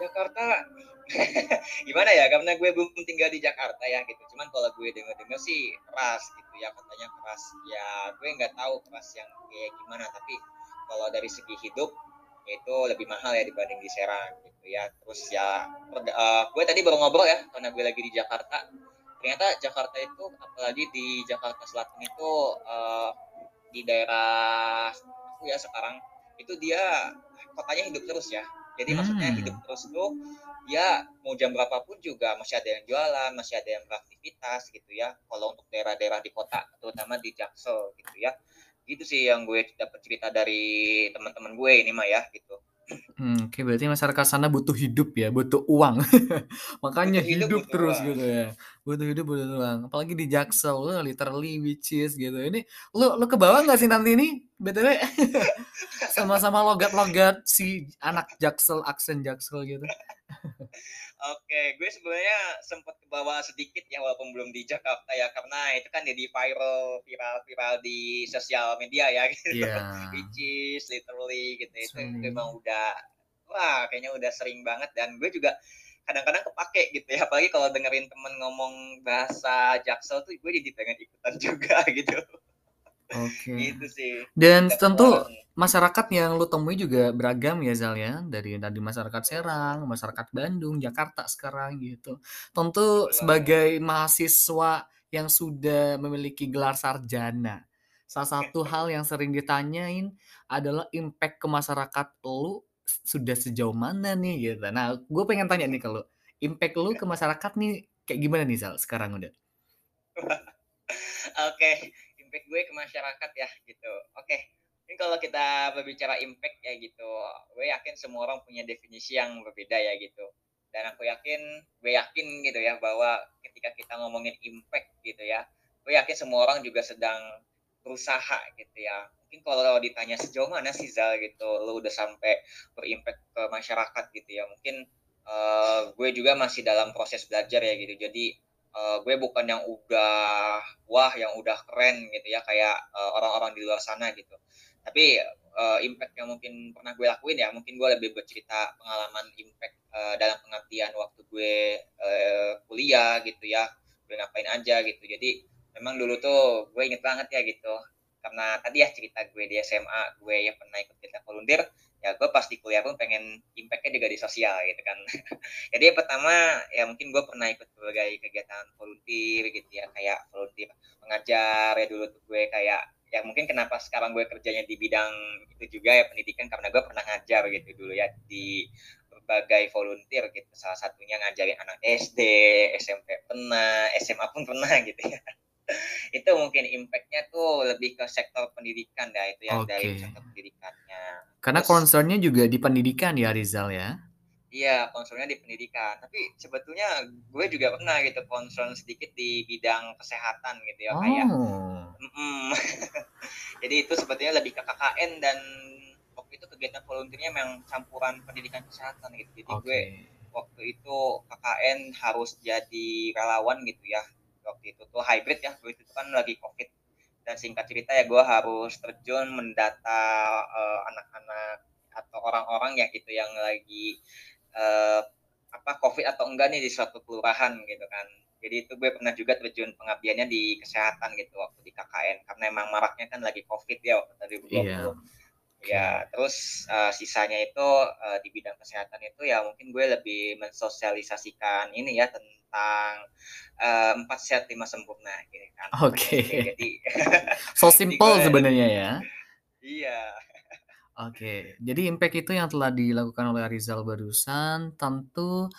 Jakarta. Gimana ya karena gue belum tinggal di Jakarta ya gitu. Cuman kalau gue denger sih keras gitu ya katanya keras. Ya gue nggak tahu keras yang kayak gimana tapi kalau dari segi hidup itu lebih mahal ya dibanding di Serang gitu ya. Terus ya uh, gue tadi baru ngobrol ya karena gue lagi di Jakarta. Ternyata Jakarta itu apalagi di Jakarta Selatan itu uh, di daerah aku ya sekarang itu dia kotanya hidup terus ya jadi hmm. maksudnya hidup terus tuh ya mau jam berapapun juga masih ada yang jualan, masih ada yang beraktivitas gitu ya. Kalau untuk daerah-daerah di kota, terutama di Jaksel gitu ya. Gitu sih yang gue dapat cerita dari teman-teman gue ini mah ya gitu. Hmm, oke berarti masyarakat sana butuh hidup ya, butuh uang. Makanya butuh hidup, hidup terus uang. gitu ya. Butuh hidup, butuh uang. Apalagi di Jaksel, lu literally which is gitu. Ini lu lu ke bawah nggak sih nanti ini? BTW sama-sama logat-logat si anak Jaksel, aksen Jaksel gitu. Oke, gue sebenarnya sempat ke bawah sedikit ya walaupun belum di Jakarta ya karena itu kan jadi viral viral viral di sosial media ya gitu. Yeah. Which is literally gitu. Itu memang udah wah kayaknya udah sering banget dan gue juga kadang-kadang kepake gitu ya apalagi kalau dengerin temen ngomong bahasa Jaksel tuh gue jadi pengen ikutan juga gitu. Oke. Okay. Itu sih. Dan tentu masyarakat yang lu temui juga beragam ya Zal ya, dari tadi masyarakat Serang, masyarakat Bandung, Jakarta sekarang gitu. Tentu sebagai mahasiswa yang sudah memiliki gelar sarjana, salah satu hal yang sering ditanyain adalah impact ke masyarakat lu sudah sejauh mana nih gitu. Nah, gue pengen tanya nih kalau impact lu ke masyarakat nih kayak gimana nih Zal sekarang udah? Oke, impact gue ke masyarakat ya gitu. Oke okay. ini kalau kita berbicara impact ya gitu. Gue yakin semua orang punya definisi yang berbeda ya gitu. Dan aku yakin gue yakin gitu ya bahwa ketika kita ngomongin impact gitu ya gue yakin semua orang juga sedang berusaha gitu ya. Mungkin kalau ditanya sejauh mana sih Zal gitu lo udah sampai berimpact ke masyarakat gitu ya mungkin uh, gue juga masih dalam proses belajar ya gitu. Jadi uh, gue bukan yang udah wah yang udah keren gitu ya kayak uh, orang-orang di luar sana gitu. Tapi uh, impact yang mungkin pernah gue lakuin ya mungkin gue lebih bercerita pengalaman impact uh, dalam pengertian waktu gue uh, kuliah gitu ya gue ngapain aja gitu. Jadi memang dulu tuh gue inget banget ya gitu karena tadi ya cerita gue di SMA gue yang pernah ikut kita volunteer ya gue pasti kuliah pun pengen impactnya juga di sosial gitu kan. Jadi yang pertama ya mungkin gue pernah ikut berbagai kegiatan volunteer gitu ya kayak volunteer mengajar ya dulu tuh gue kayak ya mungkin kenapa sekarang gue kerjanya di bidang itu juga ya pendidikan karena gue pernah ngajar gitu dulu ya di berbagai volunteer gitu. Salah satunya ngajarin anak SD SMP pernah SMA pun pernah gitu ya itu mungkin impactnya tuh lebih ke sektor pendidikan dah itu yang okay. dari sektor pendidikannya. Karena Terus, concernnya juga di pendidikan ya Rizal ya? Iya, concernnya di pendidikan. Tapi sebetulnya gue juga pernah gitu concern sedikit di bidang kesehatan gitu ya oh. kayak. Mm -mm. Jadi itu sebetulnya lebih ke KKN dan waktu itu kegiatan volunteernya memang campuran pendidikan kesehatan gitu. Jadi okay. gue waktu itu KKN harus jadi relawan gitu ya waktu itu. Tuh hybrid ya waktu itu kan lagi covid. Dan singkat cerita ya gue harus terjun mendata uh, anak-anak atau orang-orang ya gitu yang lagi uh, apa covid atau enggak nih di suatu kelurahan gitu kan. Jadi itu gue pernah juga terjun pengabdiannya di kesehatan gitu waktu di KKN karena emang maraknya kan lagi covid ya waktu tadi 2020 yeah. Ya terus uh, sisanya itu uh, di bidang kesehatan itu ya mungkin gue lebih mensosialisasikan ini ya tentang eh, empat uh, sehat lima sempurna gitu kan. Oke. Okay. Jadi so simple sebenarnya ya. Iya. Oke, okay. jadi impact itu yang telah dilakukan oleh Rizal barusan tentu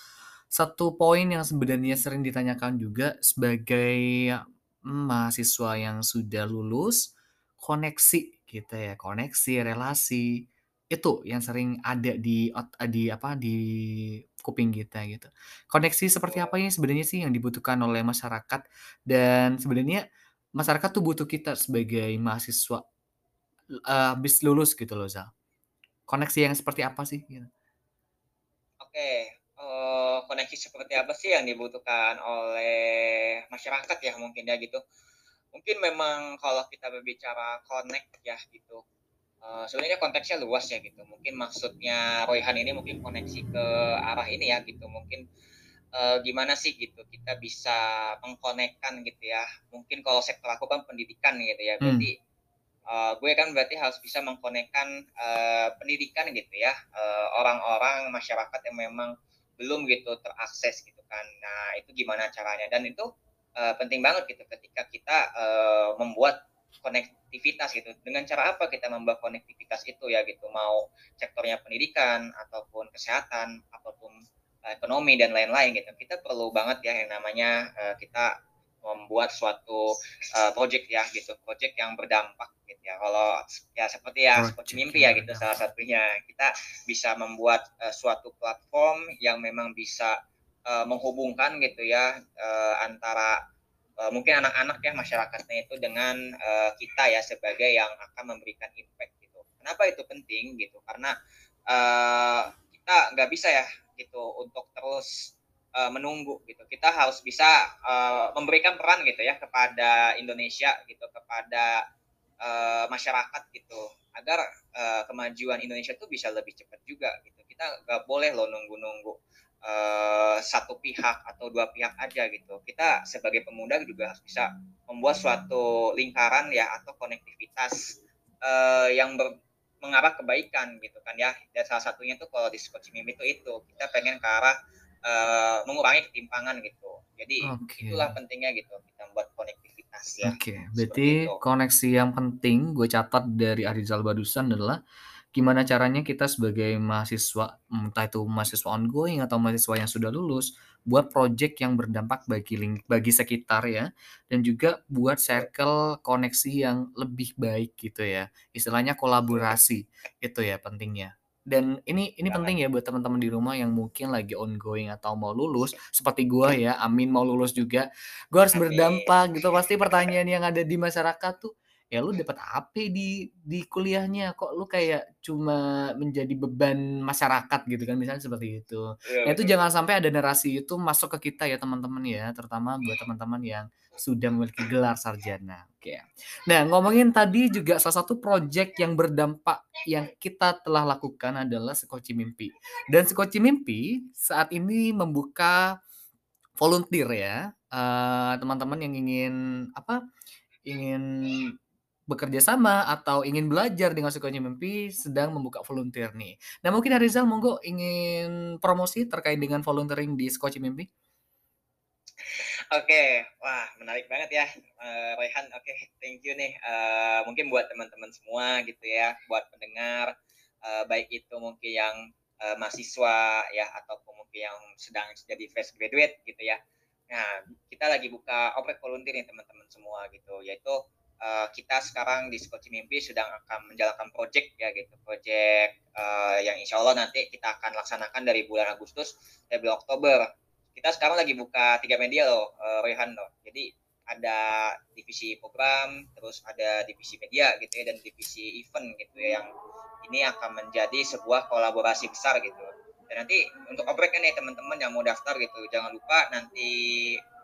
satu poin yang sebenarnya sering ditanyakan juga sebagai mahasiswa yang sudah lulus koneksi gitu ya koneksi relasi itu yang sering ada di di apa di kuping kita gitu. Koneksi seperti apa ini sebenarnya sih yang dibutuhkan oleh masyarakat dan sebenarnya masyarakat tuh butuh kita sebagai mahasiswa uh, lulus gitu loh Zal. Koneksi yang seperti apa sih? Gitu. Oke, uh, koneksi seperti apa sih yang dibutuhkan oleh masyarakat ya mungkin ya gitu. Mungkin memang kalau kita berbicara connect ya gitu, uh, sebenarnya konteksnya luas ya gitu. Mungkin maksudnya Royhan ini mungkin koneksi ke arah ini ya gitu. Mungkin uh, gimana sih gitu kita bisa mengkonekkan gitu ya. Mungkin kalau sektor aku kan pendidikan gitu ya. Hmm. Berarti hmm uh, gue kan berarti harus bisa mengkonekkan uh, pendidikan gitu ya orang-orang uh, masyarakat yang memang belum gitu terakses gitu kan nah itu gimana caranya dan itu uh, penting banget gitu ketika kita uh, membuat konektivitas gitu. Dengan cara apa kita membuat konektivitas itu ya gitu? Mau sektornya pendidikan ataupun kesehatan ataupun ekonomi dan lain-lain gitu. Kita perlu banget ya yang namanya uh, kita membuat suatu uh, project ya gitu. Project yang berdampak gitu ya. Kalau ya seperti ya project seperti mimpi ya gitu salah satunya. Kita bisa membuat uh, suatu platform yang memang bisa uh, menghubungkan gitu ya uh, antara uh, mungkin anak-anak ya masyarakatnya itu dengan uh, kita ya sebagai yang akan memberikan impact gitu kenapa itu penting gitu karena uh, kita nggak bisa ya gitu untuk terus menunggu gitu. Kita harus bisa uh, memberikan peran gitu ya kepada Indonesia gitu, kepada uh, masyarakat gitu, agar uh, kemajuan Indonesia itu bisa lebih cepat juga gitu. Kita nggak boleh loh nunggu-nunggu uh, satu pihak atau dua pihak aja gitu. Kita sebagai pemuda juga harus bisa membuat suatu lingkaran ya atau konektivitas uh, yang ber, mengarah kebaikan gitu kan ya. Dan salah satunya tuh kalau di Mimi itu itu kita pengen ke arah uh, mengurangi ketimpangan gitu. Jadi okay. itulah pentingnya gitu kita buat konektivitas ya. Oke, okay. berarti koneksi yang penting gue catat dari Arizal Badusan adalah gimana caranya kita sebagai mahasiswa entah itu mahasiswa ongoing atau mahasiswa yang sudah lulus buat project yang berdampak bagi link, bagi sekitar ya dan juga buat circle koneksi yang lebih baik gitu ya. Istilahnya kolaborasi itu ya pentingnya. Dan ini ini penting ya buat teman-teman di rumah yang mungkin lagi ongoing atau mau lulus. Seperti gua ya Amin mau lulus juga. Gua harus berdampak gitu. Pasti pertanyaan yang ada di masyarakat tuh ya lu dapat apa di di kuliahnya kok lu kayak cuma menjadi beban masyarakat gitu kan misalnya seperti itu ya, nah itu jangan sampai ada narasi itu masuk ke kita ya teman-teman ya terutama buat teman-teman yang sudah memiliki gelar sarjana. Oke. Nah, ngomongin tadi juga salah satu proyek yang berdampak yang kita telah lakukan adalah Sekoci Mimpi. Dan Sekoci Mimpi saat ini membuka volunteer ya. teman eh, teman-teman yang ingin apa? ingin bekerja sama atau ingin belajar dengan Sekoci Mimpi sedang membuka volunteer nih. Nah, mungkin Arizal monggo ingin promosi terkait dengan volunteering di Sekoci Mimpi? Oke, wah menarik banget ya, uh, Rehan. Oke, thank you nih. Uh, mungkin buat teman-teman semua gitu ya, buat pendengar, uh, baik itu mungkin yang uh, mahasiswa ya, ataupun mungkin yang sedang jadi fresh graduate gitu ya. Nah, kita lagi buka oprek volunteer nih teman-teman semua gitu, yaitu uh, kita sekarang di Skoci Mimpi sedang akan menjalankan project ya gitu, project uh, yang insya Allah nanti kita akan laksanakan dari bulan Agustus sampai bulan Oktober kita sekarang lagi buka tiga media loh, uh, Rehan loh. Jadi ada divisi program, terus ada divisi media gitu ya, dan divisi event gitu ya, yang ini akan menjadi sebuah kolaborasi besar gitu. Dan nanti untuk oprek nih teman-teman yang mau daftar gitu, jangan lupa nanti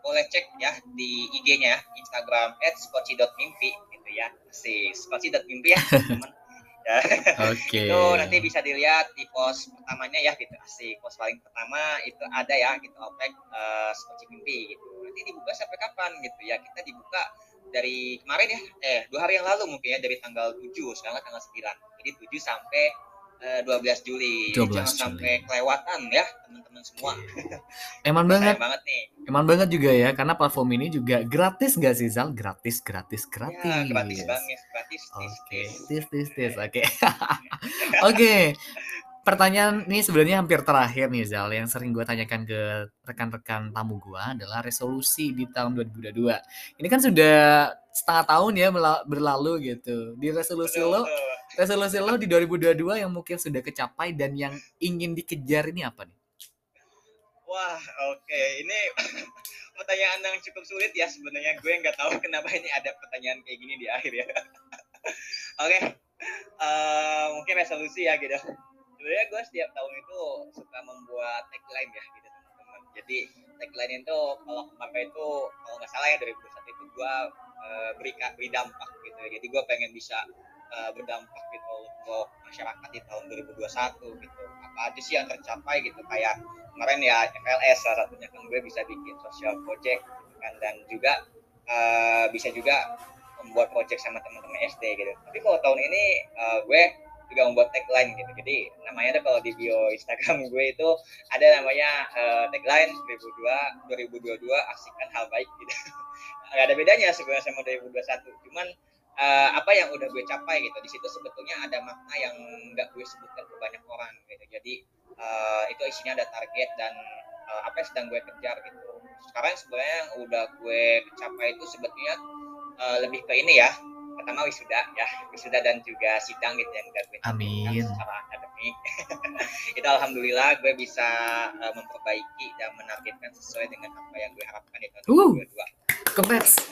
boleh cek ya di IG-nya Instagram @skoci.mimpi gitu ya. Si skoci.mimpi ya, teman ya. Oke. Okay. itu nanti bisa dilihat di pos pertamanya ya gitu. Si pos paling pertama itu ada ya gitu OPEC uh, seperti mimpi gitu. Nanti dibuka sampai kapan gitu ya? Kita dibuka dari kemarin ya, eh dua hari yang lalu mungkin ya dari tanggal 7 sekarang tanggal 9. Jadi 7 sampai 12 eh, Juli. 12 Jangan Juli. sampai kelewatan ya teman-teman semua. Eman banget. banget nih. Eman banget juga ya karena platform ini juga gratis gak sih Zal? Gratis, gratis, gratis. Ya, gratis banget, gratis. Oke, okay. tis, tis, tis. Oke. Oke. Pertanyaan ini sebenarnya hampir terakhir nih Zal yang sering gue tanyakan ke rekan-rekan tamu gue adalah resolusi di tahun 2022. Ini kan sudah setengah tahun ya berlalu gitu. Di resolusi lo resolusi lo di 2022 yang mungkin sudah kecapai dan yang ingin dikejar ini apa nih? Wah, oke. Okay. Ini pertanyaan yang cukup sulit ya sebenarnya. Gue nggak tahu kenapa ini ada pertanyaan kayak gini di akhir ya. oke. Okay. Uh, eh, mungkin resolusi ya gitu. Sebenarnya gue setiap tahun itu suka membuat tagline ya gitu teman-teman. Jadi tagline itu kalau kemarin itu kalau nggak salah ya 2021 itu gue uh, beri beri dampak gitu. Jadi gue pengen bisa uh, berdampak gitu untuk masyarakat di tahun 2021 gitu. Apa aja sih yang tercapai gitu? Kayak kemarin ya FLS salah satunya kan gue bisa bikin social project gitu kan. Dan juga uh, bisa juga membuat project sama teman-teman SD gitu. Tapi kalau tahun ini uh, gue juga membuat tagline gitu. Jadi namanya ada kalau di bio Instagram gue itu ada namanya uh, tagline 2002 2022 aksikan hal baik gitu. Nggak ada bedanya sebenarnya sama 2021 cuman uh, apa yang udah gue capai gitu. Di situ sebetulnya ada makna yang nggak gue sebutkan ke banyak orang gitu. Jadi uh, itu isinya ada target dan uh, apa yang sedang gue kejar gitu. Sekarang sebenarnya yang udah gue capai itu sebetulnya uh, lebih ke ini ya. Pertama wisuda ya. Wisuda dan juga sidang gitu yang gue Amin. secara akademik. Itu alhamdulillah gue bisa uh, memperbaiki dan menargetkan sesuai dengan apa yang gue harapkan di tahun uh, 2022 congrats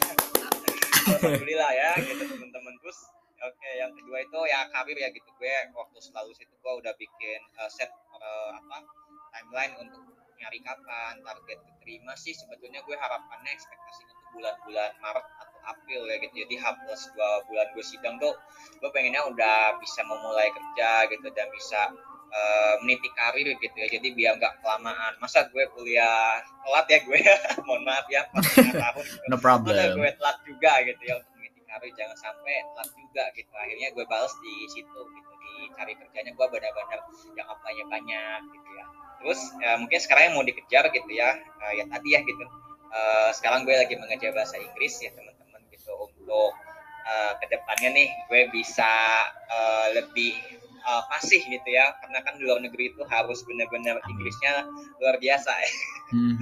alhamdulillah ya gitu teman-teman. Terus oke yang kedua itu ya karir ya gitu. Gue waktu selalu situ gue udah bikin uh, set uh, apa timeline untuk nyari kapan target keterima sih. Sebetulnya gue harapannya ekspektasinya tuh bulan-bulan Maret atau April ya gitu. Jadi H plus dua bulan gue sidang tuh gue pengennya udah bisa memulai kerja gitu dan bisa uh, meniti karir gitu ya. Jadi biar nggak kelamaan. Masa gue kuliah telat ya gue? Mohon maaf ya tahun. Gitu. no problem. Masa gue telat juga gitu ya untuk meniti karir. Jangan sampai telat juga gitu. Akhirnya gue balas di situ gitu di cari kerjanya. Gue benar-benar yang apply banyak gitu ya. Terus ya, mungkin sekarang yang mau dikejar gitu ya uh, ya tadi ya gitu. Uh, sekarang gue lagi mengejar bahasa Inggris ya teman-teman gitu untuk uh, ke depannya nih gue bisa uh, lebih uh, fasih gitu ya. Karena kan di luar negeri itu harus benar-benar Inggrisnya luar biasa ya. Hmm.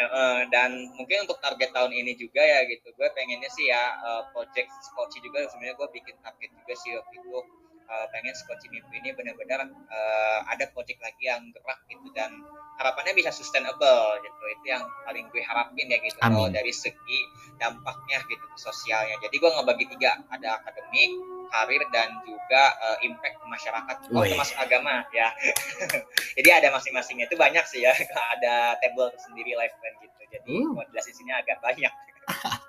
uh, dan mungkin untuk target tahun ini juga ya gitu. Gue pengennya sih ya uh, project Skoci juga. Sebenarnya gue bikin target juga sih waktu itu. Uh, pengen Skoci mimpi ini benar-benar uh, ada project lagi yang gerak gitu. Dan harapannya bisa sustainable gitu. Itu yang paling gue harapin ya gitu. Kalau dari segi dampaknya gitu ke sosialnya. Jadi gue ngebagi tiga. Ada akademik karir dan juga uh, impact ke masyarakat. Oh, termasuk agama ya. Jadi ada masing-masingnya. Itu banyak sih ya. Ada table sendiri live plan gitu. Jadi uh. mau jelasin sini agak banyak.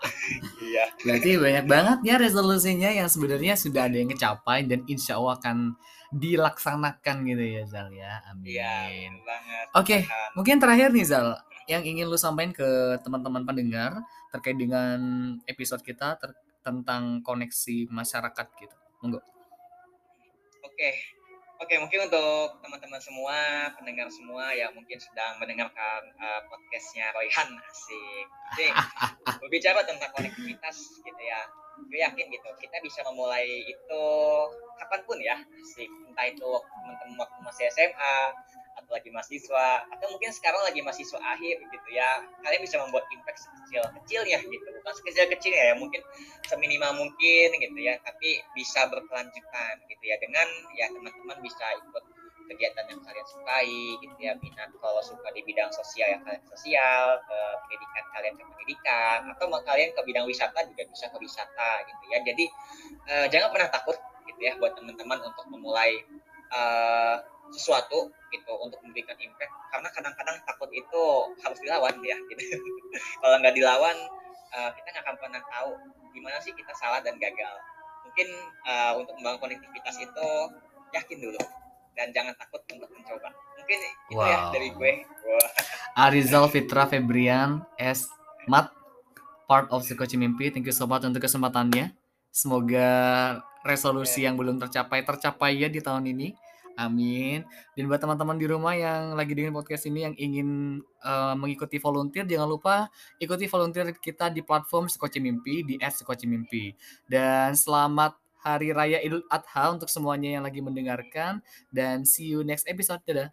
Iya. Berarti banyak banget ya resolusinya yang sebenarnya sudah ada yang kecapai dan insya Allah akan dilaksanakan gitu ya Zal ya amin iya banget oke okay. mungkin terakhir nih Zal yang ingin lu sampaikan ke teman-teman pendengar terkait dengan episode kita ter tentang koneksi masyarakat gitu. Monggo. Oke. Oke, mungkin untuk teman-teman semua, pendengar semua yang mungkin sedang mendengarkan uh, podcastnya Royhan asik. Jadi berbicara tentang konektivitas gitu ya. Gue yakin gitu, kita bisa memulai itu kapan pun ya, asik. Entah itu teman-teman waktu masih SMA, atau lagi mahasiswa atau mungkin sekarang lagi mahasiswa akhir gitu ya kalian bisa membuat impact sekecil kecilnya gitu bukan sekecil kecilnya ya mungkin seminimal mungkin gitu ya tapi bisa berkelanjutan gitu ya dengan ya teman-teman bisa ikut kegiatan yang kalian sukai gitu ya minat kalau suka di bidang sosial ya kalian sosial ke pendidikan kalian ke pendidikan atau mau kalian ke bidang wisata juga bisa ke wisata gitu ya. Jadi eh, jangan pernah takut gitu ya buat teman-teman untuk memulai uh, sesuatu gitu untuk memberikan impact karena kadang-kadang takut itu harus dilawan ya gitu. Kalau nggak dilawan uh, kita nggak akan pernah tahu gimana sih kita salah dan gagal. Mungkin uh, untuk membangun konektivitas itu yakin dulu dan jangan takut untuk mencoba. Mungkin itu wow. ya dari gue. Wow. Arizal Fitra Febrian S Mat part of Sekoci Mimpi thank you so much untuk kesempatannya. Semoga resolusi yang belum tercapai tercapai ya di tahun ini. Amin. Dan buat teman-teman di rumah yang lagi dengan podcast ini yang ingin uh, mengikuti volunteer, jangan lupa ikuti volunteer kita di platform Sekoci Mimpi di @sekoci Dan selamat Hari Raya Idul Adha untuk semuanya yang lagi mendengarkan dan see you next episode. Dadah.